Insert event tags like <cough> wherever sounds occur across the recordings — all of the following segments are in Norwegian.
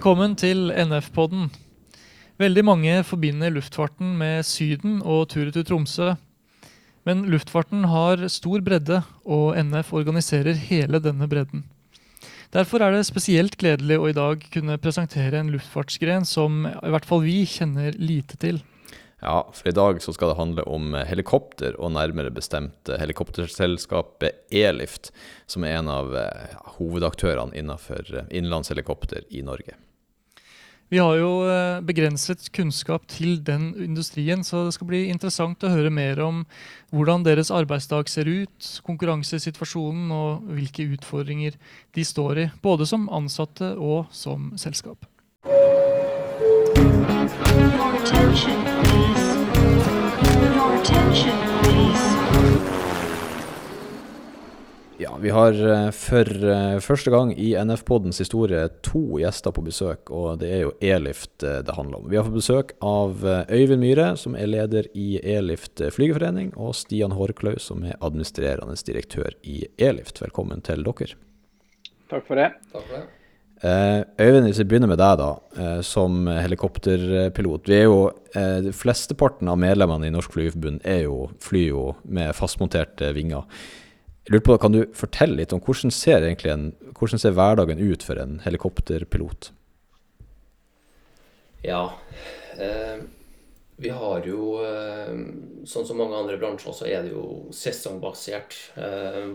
Velkommen til NF-podden. Veldig mange forbinder luftfarten med Syden og turen til Tromsø. Men luftfarten har stor bredde, og NF organiserer hele denne bredden. Derfor er det spesielt gledelig å i dag kunne presentere en luftfartsgren som i hvert fall vi kjenner lite til. Ja, for i dag så skal det handle om helikopter, og nærmere bestemt helikopterselskapet Elift, som er en av eh, hovedaktørene innenfor innenlandshelikopter i Norge. Vi har jo eh, begrenset kunnskap til den industrien, så det skal bli interessant å høre mer om hvordan deres arbeidsdag ser ut, konkurransesituasjonen og hvilke utfordringer de står i, både som ansatte og som selskap. Attention, Ja, vi har eh, for uh, første gang i NF-poddens historie to gjester på besøk, og det er jo Elift uh, det handler om. Vi har fått besøk av Øyvind Myhre, som er leder i Elift flygerforening, og Stian Horklaug, som er administrerende direktør i Elift. Velkommen til dere. Takk for det. Takk for det. Uh, Øyvind, hvis vi begynner med deg, da, uh, som helikopterpilot. Vi er jo, uh, Flesteparten av medlemmene i Norsk Flygerforbund er jo, flyr jo med fastmonterte vinger. Jeg på, Kan du fortelle litt om hvordan ser, en, hvordan ser hverdagen ut for en helikopterpilot? Ja, vi har jo Sånn som mange andre bransjer, så er det jo sesongbasert,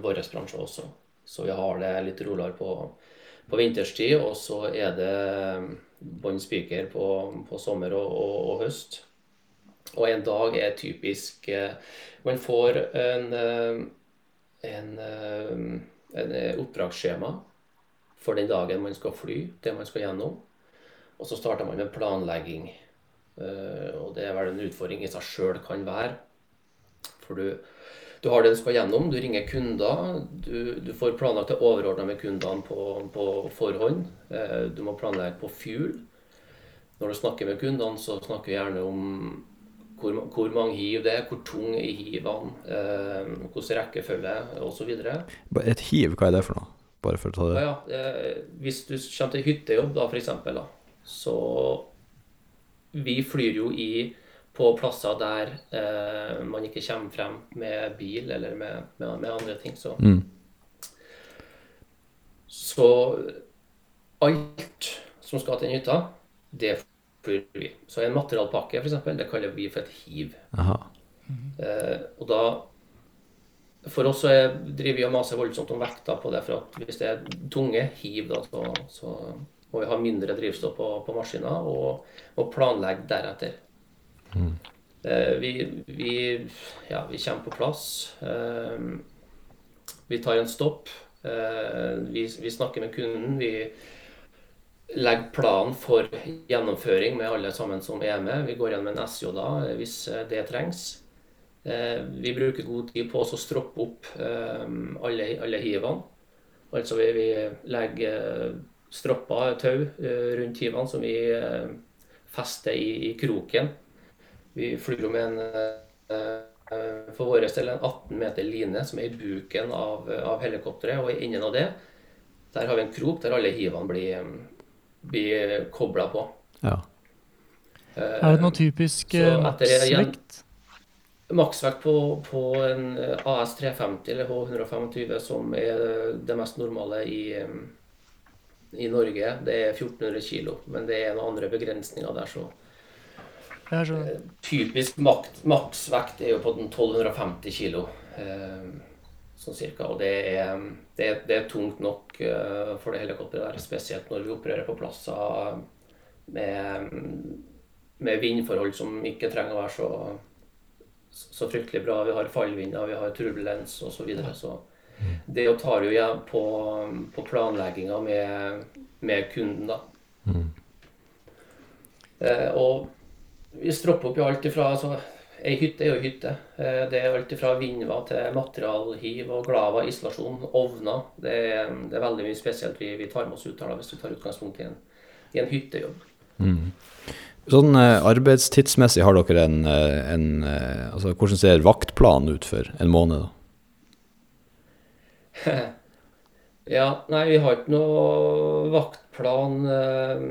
vår bransje også. Så vi har det litt roligere på på vinterstid, og så er det bånn spiker på, på, sommer og, og, og, høst. Og en dag er typisk eh, Man får en, eh, en, eh, en oppdragsskjema for den dagen man skal fly, det man skal gjennom. Og så starter man med planlegging. Og det er vel en utfordring i seg sjøl kan være. For du du har det du skal gjennom. Du ringer kunder. Du, du får planlagt det overordna med kundene på, på forhånd. Eh, du må planlegge på fuel. Når du snakker med kundene, så snakker vi gjerne om hvor, hvor mange hiv det er, hvor tung er hivene, eh, hvordan rekkefølge osv. Et hiv, hva er det for noe? Bare for å ta det. Ja, ja. Eh, hvis du kommer til hyttejobb, da f.eks., så Vi flyr jo i på plasser der eh, man ikke kommer frem med bil eller med, med, med andre ting. Så, mm. så alt som skal til en hytte, det vi. Så en materialpakke, f.eks., det kaller vi for et hiv. Eh, og da For oss så driver vi og maser voldsomt om vekta på det. For at hvis det er tunge hiv, da, så, så må vi ha mindre drivstoff på, på maskiner og, og planlegge deretter. Mm. Vi, vi, ja, vi, kommer på plass. Eh, vi tar en stopp. Eh, vi, vi snakker med kunden. Vi legger planen for gjennomføring med alle sammen som er med. Vi går igjen med en SJ da, hvis det trengs. Vi bruker god tid på å stroppe opp alle, alle hivene. Altså vi, vi legger stropper, tau, rundt hivene som vi fester i, i kroken vi flyr med en eh, for vår del en 18 meter line som er i buken av, av helikopteret. Og i enden av det der har vi en krok der alle hivene blir, blir kobla på. Ja. Er det noe typisk eh, maksvekt? Maksvekt på, på, en AS 350 eller H125, som er det mest normale i, i Norge, det er 1400 kg. Men det er noen andre begrensninger der, så Eh, typisk maksvekt er jo på den 1250 kg. Sånn cirka. Og det er, det, er, det er, tungt nok eh, for det helikopteret der, spesielt når vi opererer på plasser med, med vindforhold som ikke trenger å være så, så fryktelig bra. Vi har fallvinder, vi har turbulens osv. Så, videre, så det tar jo igjen på, på planlegginga med, med, kunden, da. Mm. Eh, og vi stropper opp i alt ifra altså, Ei hytte er jo hytte. Eh, det er alt fra vindvar til materialhiv og glava, isolasjon, ovner. Det er, det er, veldig mye spesielt vi, vi tar med oss ut her da, hvis vi tar utgangspunkt i en, i en hyttejobb. Mm. Sånn eh, Arbeidstidsmessig har dere en, eh, en altså Hvordan ser vaktplanen ut for en måned? da? <laughs> Ja, nei, vi har ikke noe vaktplan eh,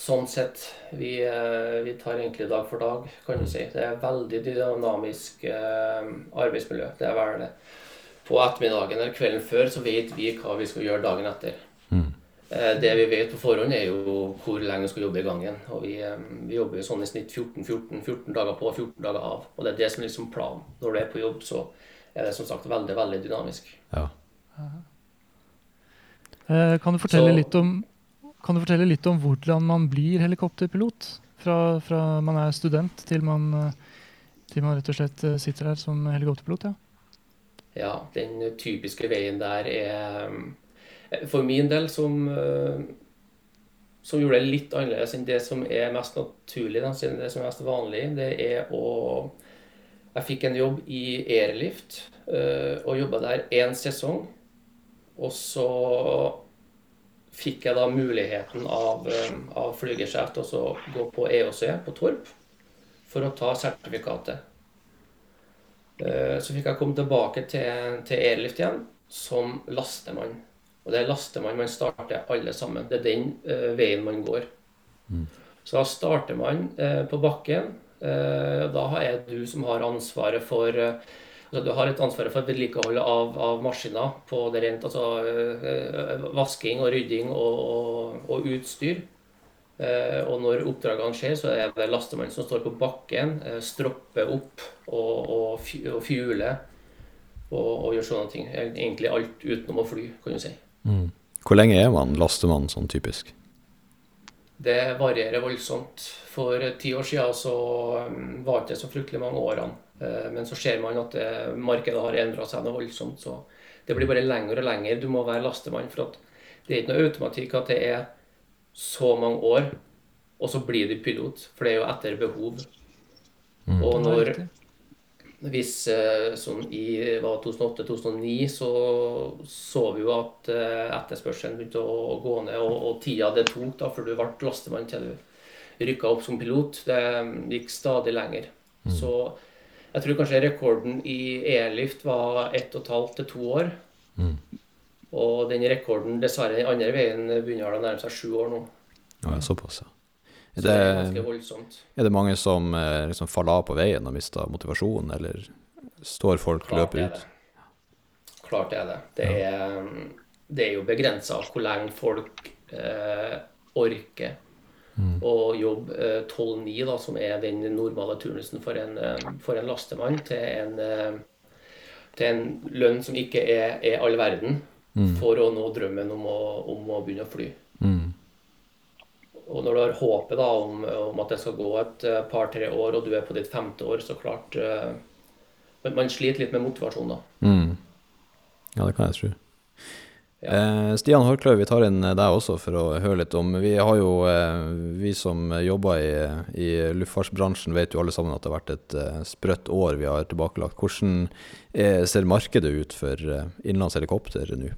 sånn sett. Vi, eh, vi, tar egentlig dag for dag, kan du si. Det er veldig dynamisk eh, arbeidsmiljø. Det er vel det. På ettermiddagen eller kvelden før så vet vi hva vi skal gjøre dagen etter. Mm. Eh, det vi vet på forhånd, er jo hvor lenge vi skal jobbe i gangen. Og vi, eh, vi jobber jo sånn i snitt 14, 14, 14 dager på og 14 dager av. Og det er det som er liksom planen. Når du er på jobb, så er det som sagt veldig, veldig dynamisk. Ja. Eh, kan, du fortelle så, litt om, kan du fortelle litt om hvordan man blir helikopterpilot? Fra, fra man er student til man, til man rett og slett sitter her som helikopterpilot? Ja, ja den typiske veien der er for min del, som, eh, som gjorde det litt annerledes enn det som er mest naturlig, det som er mest vanlig, det er å Jeg fikk en jobb i Airlift eh, og jobba der én sesong. Og så fikk jeg da muligheten av, eh, av flygersjef til å gå på EOC på Torp for å ta sertifikatet. Så fikk jeg komme tilbake til, til Airlift igjen som lastemann. Og det er lastemann man starter alle sammen. Det er den uh, veien man går. Mm. Så da starter man uh, på bakken. Uh, da er du som har ansvaret for altså Du har et ansvar for vedlikeholdet av, av maskiner på det rent altså vasking og rydding og, og, og utstyr. og når oppdragene skjer, så er det lastemann som står på bakken, stropper opp og, og, og fjuler og, og gjør sånne ting. Egentlig alt utenom å fly, kan du si. Mm. Hvor lenge er man lastemann sånn typisk? Det varierer voldsomt. For ti år siden så varte var det så fryktelig mange årene. Eh, men så ser man at eh, markedet har endra seg noe voldsomt. Så det blir bare lenger og lenger. Du må være lastemann. For det er ikke noe automatikk at det er så mange år, og så blir du pilot. For det er jo etter behov. Mm. Og når hvis sånn i 2008-2009 så så vi jo at etterspørselen begynte å gå ned, og, og tida det tok da før du ble lastemann til du rykka opp som pilot, det gikk stadig lenger. Mm. Så jeg tror kanskje rekorden i e-lift var ett og et halvt til to år. Mm. Og den rekorden, dessverre, den andre veien begynner å nærme seg sju år nå. Ja, såpass, ja. Er det, er er det mange som eh, liksom faller av på veien og mister motivasjonen, eller står folk og løper ut? Klart det er det. Det er, det er jo begrensa hvor lenge folk eh, orker mm. Og jobbe eh, 12-9, som er den normale turnusen for en, eh, for en lastemann, til en, eh, til en, lønn som ikke er, er all verden, mm. for å nå drømmen om å, om å begynne å fly. Mm. Og når du har håpet da, om, om, at det skal gå et par-tre år, og du er på ditt femte år, så klart uh, Man sliter litt med motivasjon da. Mm. Ja, det kan jeg tro. Ja. Eh, Stian Horkløv, vi tar inn deg også for å høre litt om Vi har jo, eh, vi som jobber i, i, luftfartsbransjen, vet jo alle sammen at det har vært et eh, sprøtt år vi har tilbakelagt. Hvordan er, ser markedet ut for eh, innenlandshelikopter nå?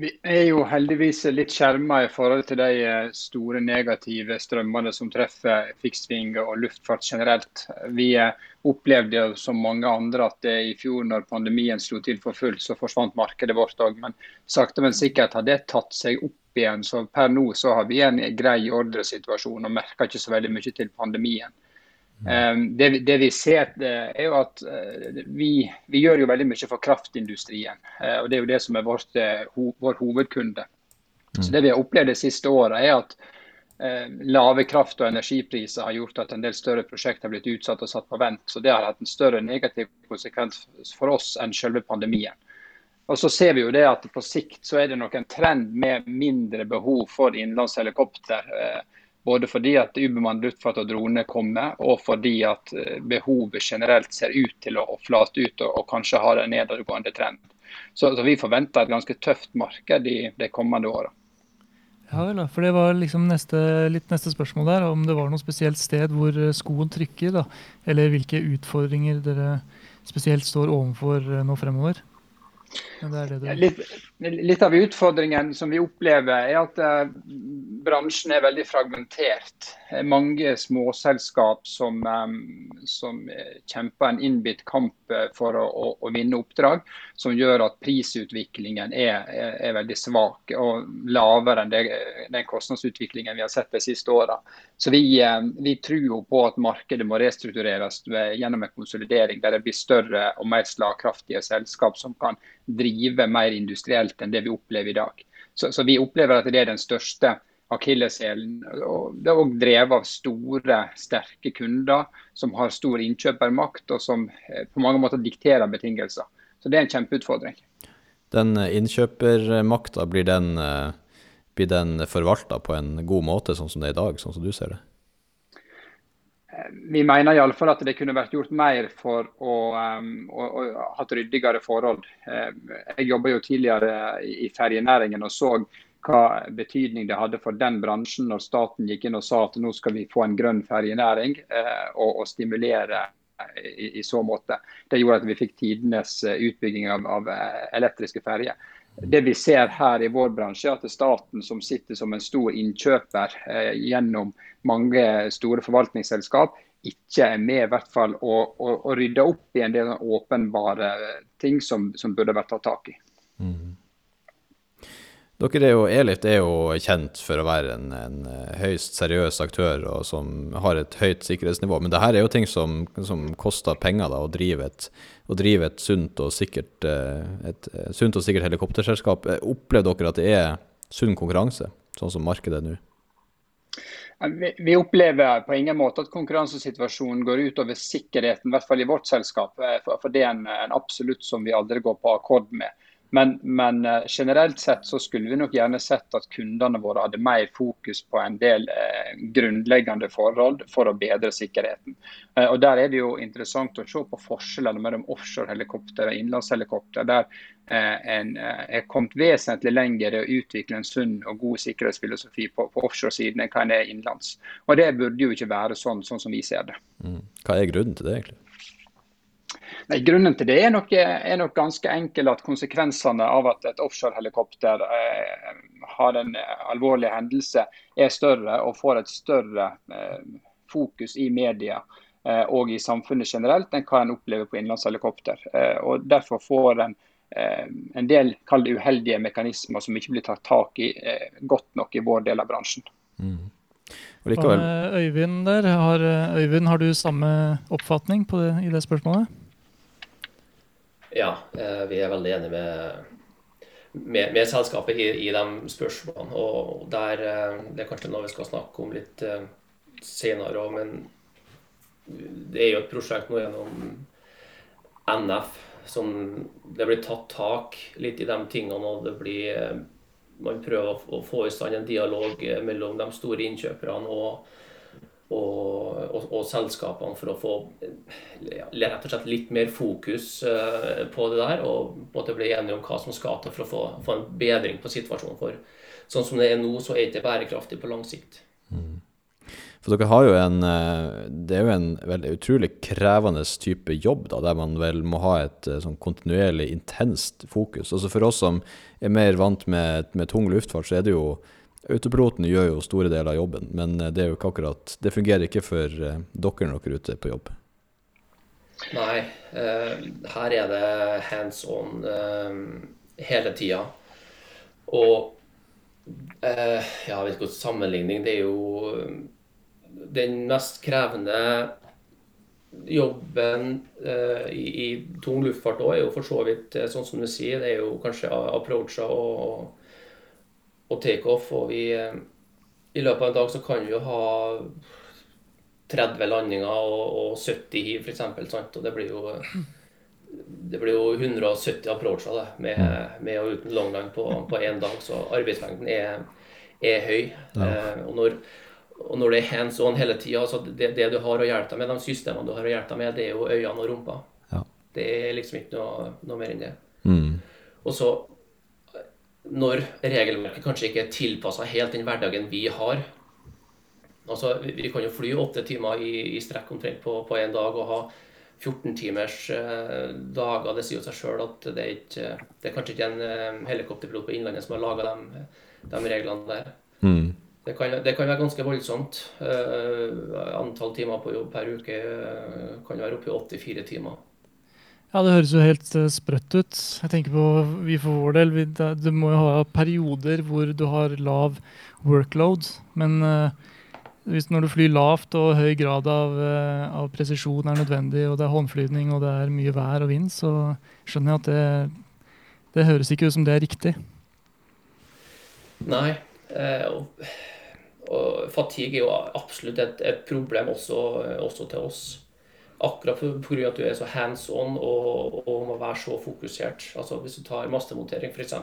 Vi er jo heldigvis litt skjerma i forhold til de eh, store negative strømmene som treffer fiksving og luftfart generelt. Vi eh, opplevde jo som mange andre at i fjor når pandemien slo til for fullt, så forsvant markedet vårt òg. Men sakte, men sikkert har det tatt seg opp igjen. Så per nå så har vi en grei ordresituasjon og merker ikke så veldig mye til pandemien. Ehm, det, det, vi ser, eh, er jo at eh, vi, vi, gjør jo veldig mye for kraftindustrien. Eh, og Det er jo det som er vårt, vår hovedkunde. Så mm. Det vi har opplevd de siste åra, er at lave kraft- og energipriser har gjort at en del større prosjekter har blitt utsatt og satt på vent. Så Det har hatt en større negativ konsekvens for oss enn selve pandemien. Og så ser vi jo det at På sikt så er det nok en trend med mindre behov for innenlandshelikopter. Både fordi at ubemannet luftfart og droner kommer, og fordi at eh, behovet generelt ser ut til å flate ut og, og kanskje har en nedadgående trend. Så, så, vi forventer et ganske tøft marked i de kommende åra. Ja vel, for Det var liksom neste, litt neste spørsmål der, om det var noe spesielt sted hvor eh, skoen trykker, da, eller hvilke utfordringer dere spesielt står overfor eh, nå fremover? Det det litt, litt, av utfordringen som vi opplever, er at uh, bransjen er veldig fragmentert. Mange småselskap som, um, som kjemper en innbitt kamp for å, å, å, vinne oppdrag, som gjør at prisutviklingen er, er, er veldig svak og lavere enn det, den kostnadsutviklingen vi har sett de siste åra. Så vi, vi, tror på at markedet må restruktureres gjennom en konsolidering der det blir større og mer slagkraftige selskap som kan drive mer industrielt enn det vi opplever i dag. Så, så vi opplever at det er den største akilleshælen. Det er òg drevet av store, sterke kunder som har stor innkjøpermakt, og som eh, på mange måter dikterer betingelser. Så det er en kjempeutfordring. Den innkjøpermakta, blir den, eh, blir den forvalta på en god måte, sånn som det er i dag, sånn som du ser det? Vi mener iallfall at det kunne vært gjort mer for å, um, å, å ha ryddigere forhold. Um, jeg jobba jo tidligere i ferjenæringen og så hva betydning det hadde for den bransjen når staten gikk inn og sa at nå skal vi få en grønn ferjenæring uh, og, og, stimulere i, i, så måte. Det gjorde at vi fikk tidenes uh, utbygging av, av elektriske ferjer. Det vi ser her i vår bransje, er at staten som sitter som en stor innkjøper eh, gjennom mange store forvaltningsselskap, ikke er med i hvert fall å, å, å rydde opp i en del åpenbare ting som, som burde vært tatt tak i. Dere er jo, Elif er jo kjent for å være en, en, eh, høyst seriøs aktør og som har et høyt sikkerhetsnivå. Men det her er jo ting som, som koster penger da, å drive et, å drive et sunt og sikkert, eh, et, et sunt og sikkert helikopterselskap. Opplever dere at det er sunn konkurranse, sånn som markedet er nå? Vi opplever på ingen måte at konkurransesituasjonen går utover sikkerheten, i hvert fall i vårt selskap. Eh, for det er en absolutt som vi aldri går på akkord med. Men, men, eh, generelt sett så skulle vi nok gjerne sett at kundene våre hadde mer fokus på en del eh, grunnleggende forhold for å bedre sikkerheten. Eh, og Der er det jo interessant å se på forskjellene mellom offshorehelikopter og innenlandshelikopter. Der eh, en eh, er kommet vesentlig lenger i å utvikle en sunn og god sikkerhetsfilosofi på, på offshore-siden enn hva en er innenlands. Og Det burde jo ikke være sånn, sånn som vi ser det. Mm. Hva er grunnen til det, egentlig? Nei, grunnen til det er nok, er nok, ganske enkel at konsekvensene av at et offshorehelikopter eh, har en alvorlig hendelse, er større og får et større eh, fokus i media eh, og i samfunnet generelt enn hva en opplever på innenlandshelikopter. Eh, og Derfor får en eh, en del kall uheldige mekanismer som ikke blir tatt tak i eh, godt nok i vår del av bransjen. Mm. Øyvind der, har, Øyvind, har du samme oppfatning det, i det spørsmålet? Ja, eh, vi er veldig enige med, med, med selskapet i, i, de spørsmålene. Og der, eh, Det er kanskje noe vi skal snakke om litt eh, senere òg, men det er jo et prosjekt nå gjennom NF som det blir tatt tak litt i de tingene. og det blir Man prøver å få i stand en dialog mellom de store innkjøperne og og, og, og, selskapene for å få rett og slett litt mer fokus uh, på det der, og på bli enige om hva som skal til for å få, få, en bedring på situasjonen. For sånn som det er nå, så er det ikke bærekraftig på lang sikt. Mm. For dere har jo en eh, Det er jo en veldig utrolig krevende type jobb, da, der man vel må ha et eh, sånn kontinuerlig intenst fokus. Altså For oss som er mer vant med, med tung luftfart, så er det jo Autopiloten gjør jo store deler av jobben, men eh, det er jo ikke akkurat Det fungerer ikke for uh, dere når dere er ute på jobb. Nei, uh, her er det hands on hele tida. Og ja, jeg vet ikke hvilken sammenligning Det er jo den mest krevende jobben i, i tung luftfart òg, er jo for så vidt sånn som du sier, det er jo kanskje approacher og og takeoff. Og vi eh, I løpet av en dag så kan vi jo ha 30 landinger og, og 70 hiv, f.eks. Og det blir jo det blir jo 170 approacher det, med, mm. med og uten longline på, på én dag, så arbeidsmengden er, er høy. Ja. Eh, og, når, og, når, det er hands on hele tida, altså det, det, du har å hjelpe deg med, de systemene du har å hjelpe deg med, det er jo øynene og rumpa. Ja. Det er liksom ikke noe, noe mer enn det. Mm. Og så når regelverket kanskje ikke er tilpassa helt den hverdagen vi har. Altså, Vi kan jo fly åtte timer i, i strekk omtrent på én dag og ha 14 timers eh, dager. Det sier jo seg sjøl at det er, ikke, det er kanskje ikke en eh, helikopterpilot på Innlandet som har laga de, de, reglene der. Mm. Det, kan, det, kan, være ganske voldsomt. Eh, antall timer på jobb per uke uh, kan være oppe i 84 timer. Ja, Det høres jo helt uh, sprøtt ut. Jeg tenker på vi for vår del, vi, Du må jo ha perioder hvor du har lav workload. Men uh, hvis når du flyr lavt og høy grad av, eh, av, presisjon er nødvendig, og det er håndflyvning og det er mye vær og vind, så skjønner jeg at det, det høres ikke ut som det er riktig. Nei. Eh, og, og, fatigue er jo absolutt et, et problem også, også, til oss. Akkurat pga. at du er så hands on og, og, må være så fokusert. Altså Hvis du tar mastemontering, f.eks.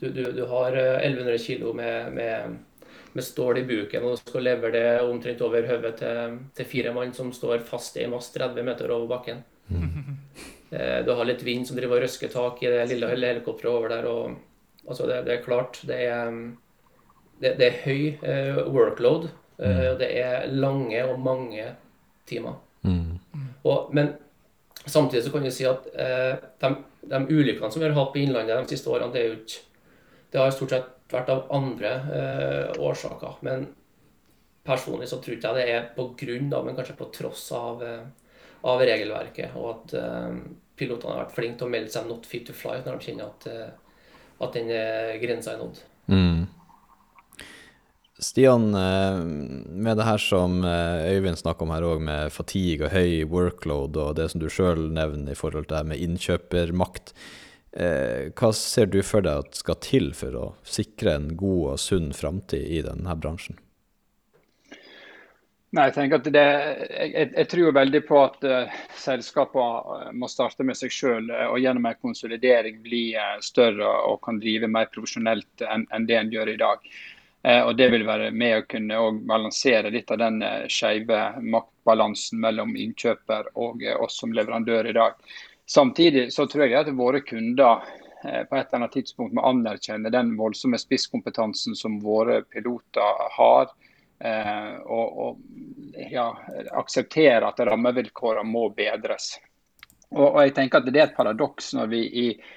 Du, du, du har 1100 eh, kg med, med med stål i buken og skal levere det omtrent over hodet til, til, fire mann som står fast i en mast 30 meter over bakken. Mm. <laughs> Du har litt vind som driver og røsker tak i det lille helikopteret over der. og altså det, det, er klart, det er, det, det er høy uh, workload. Uh, det er lange og mange timer. Mm. Og, men samtidig så kan vi si at eh, de, de ulykkene som vi har hatt på Innlandet de siste årene, det ikke Det har stort sett vært av andre eh, årsaker. Men personlig så tror jeg det er på grunn av, men kanskje på tross av, eh, av regelverket. Og at eh, pilotene har vært flinke til å melde seg 'not fit to fly' når de kjenner at, eh, at den grensa er nådd. Mm. Stian, eh, med det her som Øyvind snakker om her òg, med fatigue og høy workload, og det som du sjøl nevner i forhold til det med innkjøpermakt. Eh, hva ser du for deg at skal til for å sikre en god og sunn framtid i denne bransjen? Nei, Jeg at det, jeg, jeg tror veldig på at uh, selskapene eh, må starte med seg selv og gjennom en konsolidering bli uh, større og kan drive mer profesjonelt enn en det en gjør i dag. Og Det vil være med å kunne balansere litt av den uh, skeive maktbalansen mellom innkjøper og oss som leverandør i dag. Samtidig så tror jeg at våre kunder eh, på et eller annet tidspunkt må anerkjenne den voldsomme spisskompetansen som våre piloter har. Eh, og, og ja, akseptere at rammevilkårene må bedres. Og, og, jeg tenker at Det er et paradoks når vi i, eh,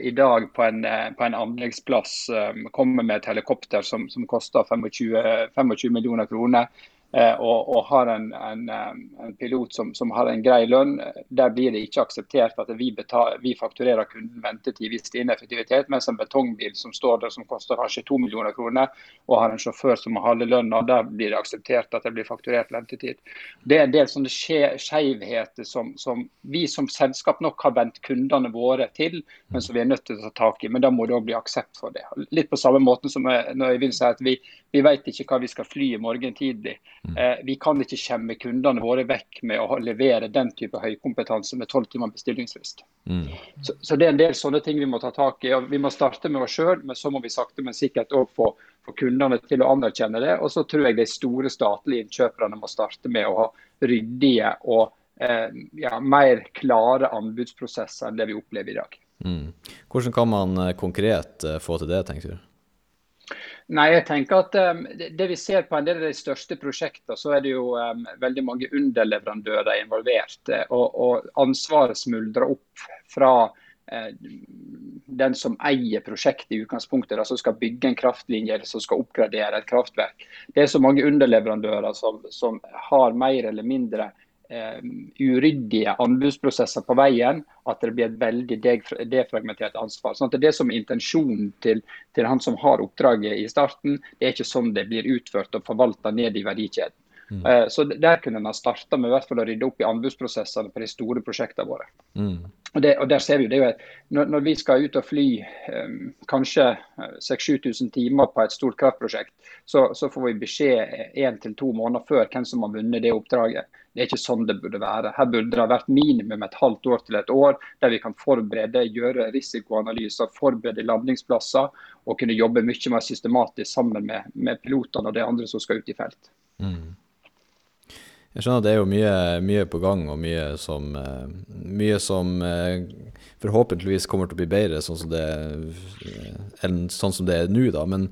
i dag på en, på en, anleggsplass kommer med et helikopter som, som koster 25, 25 millioner kroner. Eh, og, og, har en, en, en pilot som, som, har en grei lønn, der blir det ikke akseptert at vi, betal, vi fakturerer kunden ventetid hvis det er ineffektivitet, mens en betongbil som står der som koster kanskje to millioner kroner, og har en sjåfør som har halve lønna, der blir det akseptert at det blir fakturert ventetid. Det er en del sånne skjevheter som, som, vi som selskap nok har vendt kundene våre til, men som vi er nødt til å ta tak i. Men da må det òg bli aksept for det. Litt på samme måte som jeg, når Øyvind sier at vi, vi vet ikke hva vi skal fly i morgen tidlig. Mm. Eh, vi kan ikke skjemme kundene våre vekk med å levere den type høykompetanse med tolv timer bestillingsfrist. Mm. Så, så, det er en del sånne ting vi må ta tak i. og Vi må starte med oss sjøl, men så må vi sakte, men sikkert òg få, få, kundene til å anerkjenne det. Og så tror jeg de store statlige innkjøperne må starte med å ha ryddige og eh, ja, mer klare anbudsprosesser enn det vi opplever i dag. Mm. Hvordan kan man eh, konkret eh, få til det, tenker du? Nei, jeg tenker at um, det vi ser på en del av de største prosjektene, så er det jo um, veldig mange underleverandører involvert. Eh, og, og ansvaret smuldrer opp fra uh, den som eier prosjektet i utgangspunktet, altså skal bygge en kraftlinje eller som skal oppgradere et kraftverk. Det er så mange underleverandører som, som har mer eller mindre eh, uryddige anbudsprosesser på veien, at det blir et veldig defragmentert ansvar. Sånn at Det som er intensjonen til, til, han som har oppdraget i starten. Det er ikke sånn det blir utført og forvalta ned i verdikjeden. Mm. Eh, så Der kunne en ha starta med i hvert fall å rydde opp i anbudsprosessene på de store prosjektene våre. Mm. Og, det, og, der ser vi det jo når, når, vi skal ut og fly um, kanskje 6000-7000 timer på et stort kraftprosjekt, så, så får vi beskjed én til to måneder før hvem som har vunnet det oppdraget. Det er ikke sånn det burde være. Her burde det ha vært minimum et halvt år til et år, der vi kan forberede, gjøre risikoanalyser, forberede landingsplasser og kunne jobbe mye mer systematisk sammen med, med pilotene og de andre som skal ut i felt. Mm. Jeg skjønner at det er jo mye, mye på gang, og mye som, uh, mye som uh, forhåpentligvis kommer til å bli bedre, sånn som det, enn sånn som det er nå. da, Men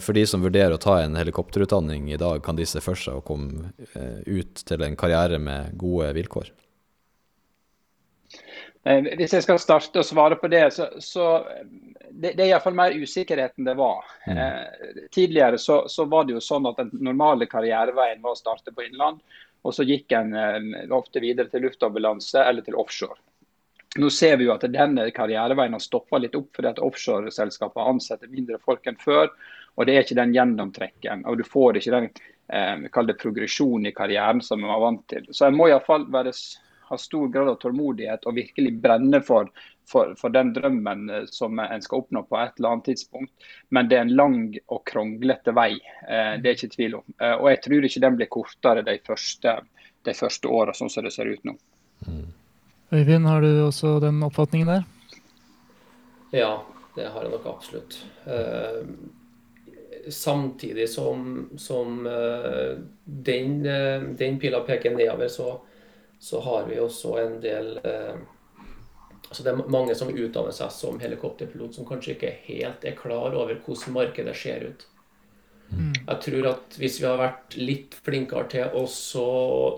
for de som vurderer å ta en helikopterutdanning i dag, kan de se for seg å komme ut til en karriere med gode vilkår? Hvis jeg skal starte å svare på det, så, så det, det er iallfall mer usikkerhet enn det var. Mm. Eh, tidligere så, så, var det jo sånn at den normale karriereveien var å starte på innland, og så gikk en eh, ofte videre til luftambulanse eller til offshore. Nå ser vi jo at denne karriereveien har stoppa litt opp fordi at offshoreselskaper ansetter mindre folk enn før. og Det er ikke den gjennomtrekken. og Du får ikke den eh, progresjonen i karrieren som man var vant til. Så en må iallfall ha stor grad av tålmodighet og virkelig brenne for, for, for, den drømmen eh, som en skal oppnå på et eller annet tidspunkt. Men det er en lang og kronglete vei. Eh, det er ikke tvil om. Eh, og jeg tror ikke den blir kortere de første, de første åra, sånn som det ser ut nå. Mm. Øyvind, har du også den oppfatningen der? Ja, det har jeg nok absolutt. Samtidig som, som den, uh, den, pila peker nedover, så, så, har vi også en del altså Det er mange som utdanner seg som helikopterpilot, som kanskje ikke helt er klar over hvordan markedet ser ut. Mm. Jeg tror at hvis vi har vært litt flinkere til å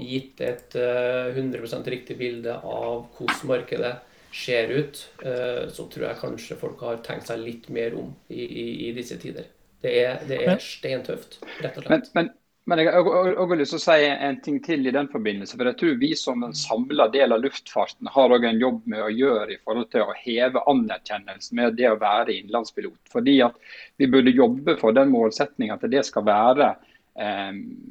gitt et 100 eh, riktig bilde av hvordan markedet ser ut, eh, så tror jeg kanskje folk har tenkt seg litt mer om i, i, i disse tider. Det er, det er steintøft, rett og slett. Men, men men jeg har lyst til å si en ting til i den forbindelse. for jeg tror Vi som en samla del av luftfarten har også en jobb med å gjøre i forhold til å heve anerkjennelsen med det å være innenlandspilot. Fordi at Vi burde jobbe for den målsettinga at det skal være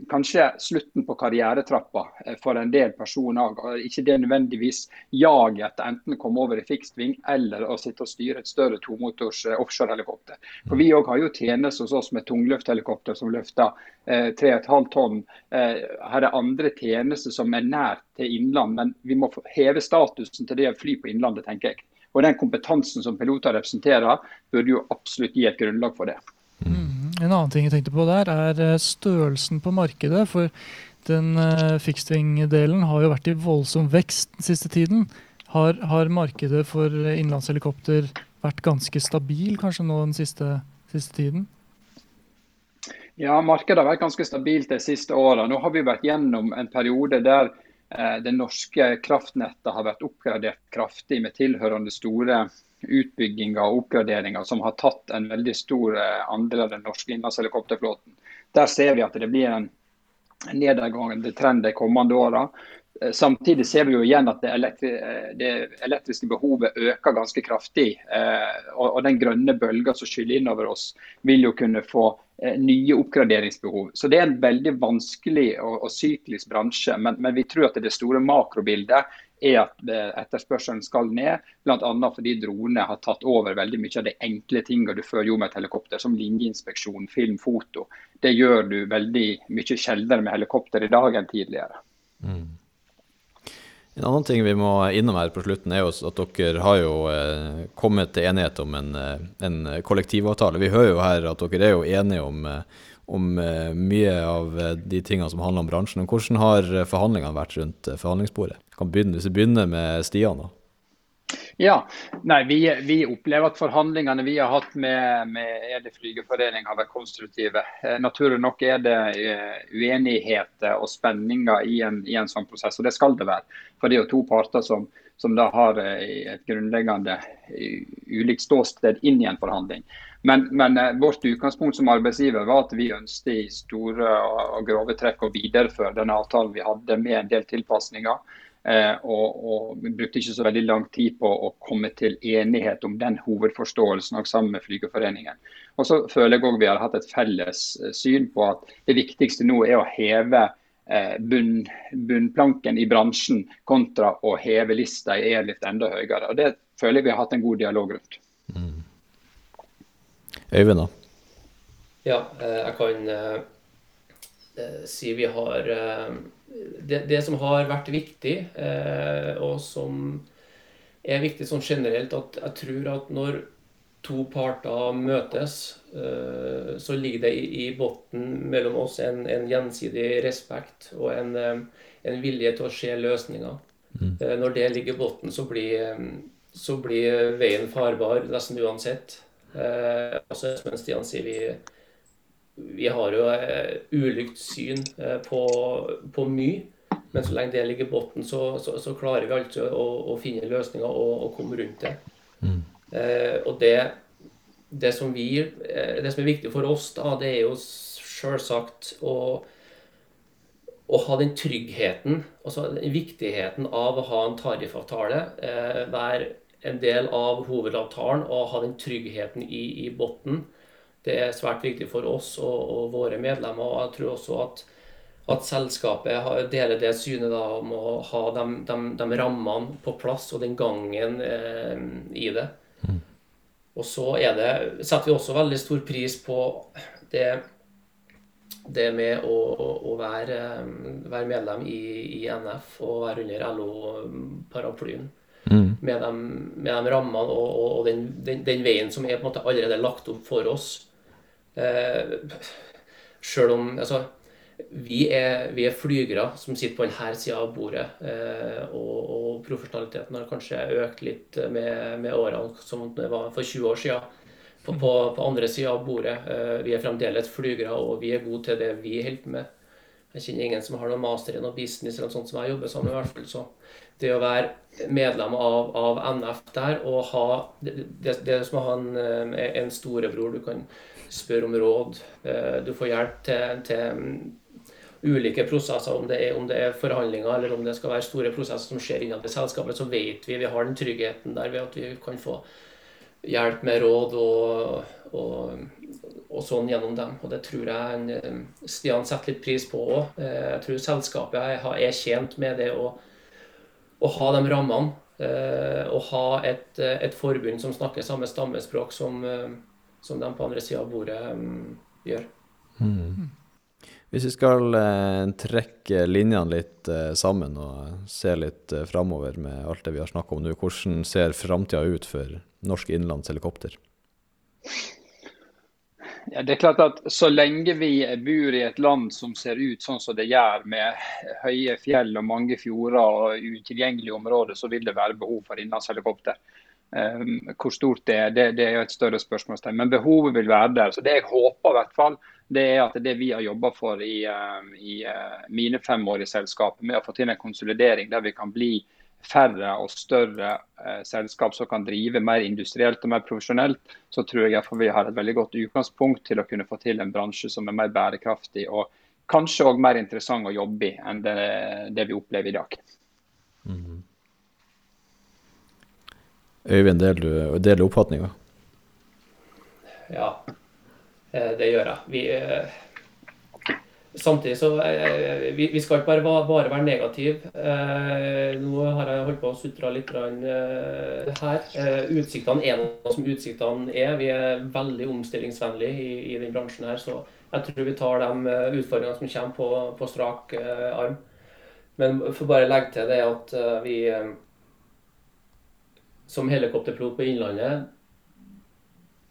kanskje slutten på karrieretrappa eh, for en del personer. Ikke det nødvendigvis jaget etter enten å komme over i fikstving eller å sitte og styre et større tomotors eh, offshorehelikopter. For Vi har jo tjeneste hos oss med tungløfthelikopter som løfter eh, 3,5 tonn. Eh, her er andre tjenester som er nært til innland, men vi må heve statusen til det å fly på innlandet, tenker jeg. Og Den kompetansen som piloter representerer, burde jo absolutt gi et grunnlag for det. Mm. En annen ting jeg tenkte på der, er eh, størrelsen på markedet. For den uh, fixed-wing-delen har jo vært i voldsom vekst den siste tiden. Har, har, markedet for innenlandshelikopter vært ganske stabil kanskje nå den siste, siste tiden? Ja, markedet har vært ganske stabilt de siste åra. Nå har vi vært gjennom en periode der eh, det norske kraftnettet har vært oppgradert kraftig med tilhørende store utbygginger og oppgraderinger som har tatt en veldig stor eh, andel av den norske innenlandshelikopterflåten. Der ser vi at det blir en nedadgående trend de kommende åra. Eh, samtidig ser vi jo igjen at det, elektri eh, det elektriske behovet øker ganske kraftig. Og, den grønne bølga som skyller innover oss, vil jo kunne få nye oppgraderingsbehov. Så Det er en veldig vanskelig og, og syklisk bransje. Men, men, vi tror at det store makrobildet er at eh, etterspørselen skal ned, bl.a. fordi dronene har tatt over veldig mye av de enkle tingene du før gjorde med et helikopter, som linjeinspeksjon, film, foto. Det gjør du veldig mye sjeldnere med helikopter i dag enn tidligere. Mm. En annen ting vi må innom her på slutten, er jo at dere har jo eh, kommet til enighet om en, eh, en, kollektivavtale. Vi hører jo her at dere er jo enige om eh, om mye av de tingene som handler om bransjen. Hvordan har forhandlingene vært rundt forhandlingsbordet? Kan begynne, hvis vi begynner med Stian. da. Ja, nei, vi, vi, opplever at forhandlingene vi har hatt med, med Ede flygerforening har vært konstruktive. Eh, naturlig nok er det uenigheter og spenninger i en, i en, sånn prosess, og det skal det være. For det er jo to parter som, som da har et grunnleggende ulikt ståsted inn i en forhandling. Men, men eh, vårt utgangspunkt som arbeidsgiver var at vi ønsket i store og grove trekk å videreføre den avtalen vi hadde med en del tilpasninger. Eh, og, og, vi brukte ikke så veldig lang tid på å komme til enighet om den hovedforståelsen og sammen med Flygerforeningen. Og så føler jeg også vi har hatt et felles eh, syn på at det viktigste nå er å heve eh, bunn, bunnplanken i bransjen kontra å heve lista i airlift enda høyere. Og Det føler jeg vi har hatt en god dialog rundt. Mm. Øyvind, da? Ja, eh, jeg kan si vi har det, det, som har vært viktig, uh, og som er viktig sånn generelt, at jeg tror at når to parter møtes, så ligger det i, bunnen mellom oss en, en, gjensidig respekt og en, en, vilje til å se løsninger. Mm. Når det ligger i bunnen, så, så blir veien farbar nesten uansett. Eh, altså, som Stian sier, vi, vi har jo eh, ulikt syn eh, på, på mye. Men så lenge det ligger i bunnen, så, så, så, klarer vi alltid å, å finne løsninger og, og, komme rundt det. Mm. Eh, og det, det, som vi, eh, det som er viktig for oss, da, det er jo selvsagt å, å ha den tryggheten, altså den viktigheten av å ha en tariffavtale, eh, være en del av hovedavtalen og ha den tryggheten i, i bunnen. Det er svært viktig for oss og, og, våre medlemmer. og Jeg tror også at, at selskapet deler det synet da, om å ha de, de, de, rammene på plass og den gangen eh, i det. Mm. Og så det, setter vi også veldig stor pris på det, det med å, å være, være, medlem i, i, NF og være under LO-paraplyen. Mm. Med, de, de, rammene og, og, og den, den, den, veien som er på en måte allerede lagt opp for oss. Eh, Sjøl om altså, vi er, vi er, flygere som sitter på denne sida av bordet. Eh, og, og, profesjonaliteten har kanskje økt litt med, med, årene, som det var for 20 år siden. På, på, på andre sida av bordet. Eh, vi er fremdeles flygere, og vi er gode til det vi holder med. Jeg kjenner ingen som har noen master i noe business eller noe sånt som jeg jobber sammen med. hvert fall, så det å være medlem av, av NF der og ha Det, det, det er som å ha en, en storebror du kan spørre om råd. Eh, du får hjelp til, til ulike prosesser, om det, er, om det, er, forhandlinger eller om det skal være store prosesser som skjer innad i selskapet, så vet vi vi har den tryggheten der ved at vi kan få hjelp med råd og, og, og sånn gjennom dem. Og det tror jeg Stian setter litt pris på òg. Eh, jeg tror selskapet er tjent med det å, å ha de rammene. Å ha et, et, forbund som snakker samme stammespråk som, som de på andre sida av bordet um, gjør. Mm. Hvis vi skal eh, trekke linjene litt eh, sammen og se litt eh, framover med alt det vi har snakka om nå, hvordan ser framtida ut for norsk innenlandshelikopter? Ja, det er klart at Så lenge vi bor i et land som ser ut sånn som det gjør, med høye fjell og mange fjorder og utilgjengelige områder, så vil det være behov for innenlandshelikopter. Um, hvor stort det er, det, det er jo et større spørsmålstegn. Men behovet vil være der. Så Det jeg håper, i hvert fall, det er at det vi har jobba for i, uh, i uh, mine fem år i selskapet, med å få til en konsolidering der vi kan bli færre og større uh, selskap som kan drive mer industrielt og mer profesjonelt, så tror jeg vi har et veldig godt utgangspunkt til å kunne få til en bransje som er mer bærekraftig og kanskje òg mer interessant å jobbe i enn det, det vi opplever i dag. Mm. Øyvind, deler du deler oppfatninga? Ja, eh, det gjør jeg. Vi, eh, samtidig så eh, vi, vi skal ikke bare, bare være negative. Nå har jeg holdt på å sutre litt her. Utsiktene er noe som utsiktene er. Vi er veldig omstillingsvennlige i, i den bransjen her. Så jeg tror vi tar de utfordringene som kommer på, på strak arm. Men for bare å legge til det at vi som helikopterpilot på Innlandet,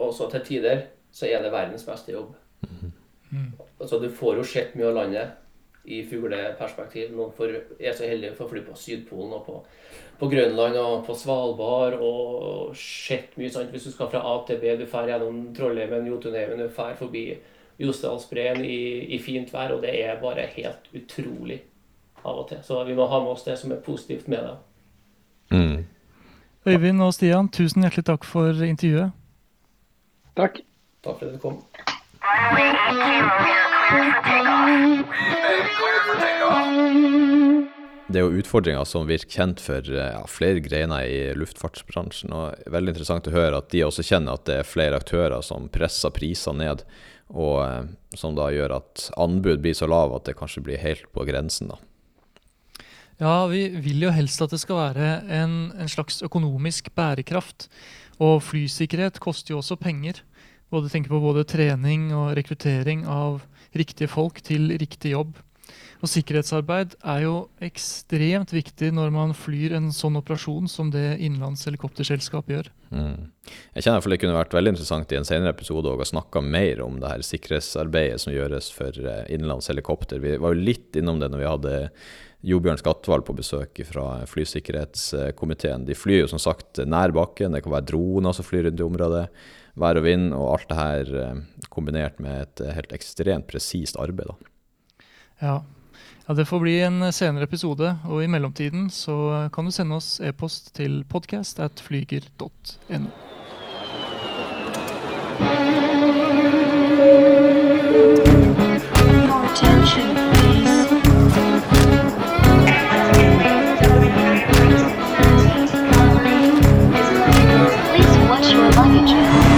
også til tider, så er det verdens beste jobb. Mm. Altså, du får jo sett mye av landet i fugleperspektiv. Noen får, er så heldige å få fly på Sydpolen og på, på, Grønland og på Svalbard og sett mye. sant? Hvis du skal fra A til B, du drar gjennom Trollheimen, Jotunheimen, du drar forbi Jostedalsbreen i, i, fint vær, og det er bare helt utrolig av og til. Så vi må ha med oss det som er positivt med det. Mm. Øyvind og Stian, tusen hjertelig takk for intervjuet. Takk. Takk for at du kom. Det er jo utfordringer som virker kjent for ja, flere greiner i luftfartsbransjen. og Veldig interessant å høre at de også kjenner at det er flere aktører som presser priser ned. Og eh, som da gjør at anbud blir så lav at det kanskje blir helt på grensen. da. Ja, vi vil jo helst at det skal være en, en slags økonomisk bærekraft. Og flysikkerhet koster jo også penger. Både tenker på både trening og rekruttering av riktige folk til riktig jobb. Og sikkerhetsarbeid er jo ekstremt viktig når man flyr en sånn operasjon som det innenlands helikopterselskap gjør. Mm. Jeg kjenner for Det kunne vært veldig interessant i en senere episode å snakke mer om det her sikkerhetsarbeidet som gjøres for eh, innenlands helikopter. Vi var jo litt innom det når vi hadde jo Bjørn Skatval på besøk fra flysikkerhetskomiteen. De flyr jo som sagt nær bakken, det kan være droner som flyr rundt i området. Vær og vind, og alt det her eh, kombinert med et eh, helt ekstremt presist arbeid. Da. Ja, ja, Det får bli en senere episode, og i mellomtiden så kan du sende oss e-post til podcast.flyger.no at Attention, please. 我却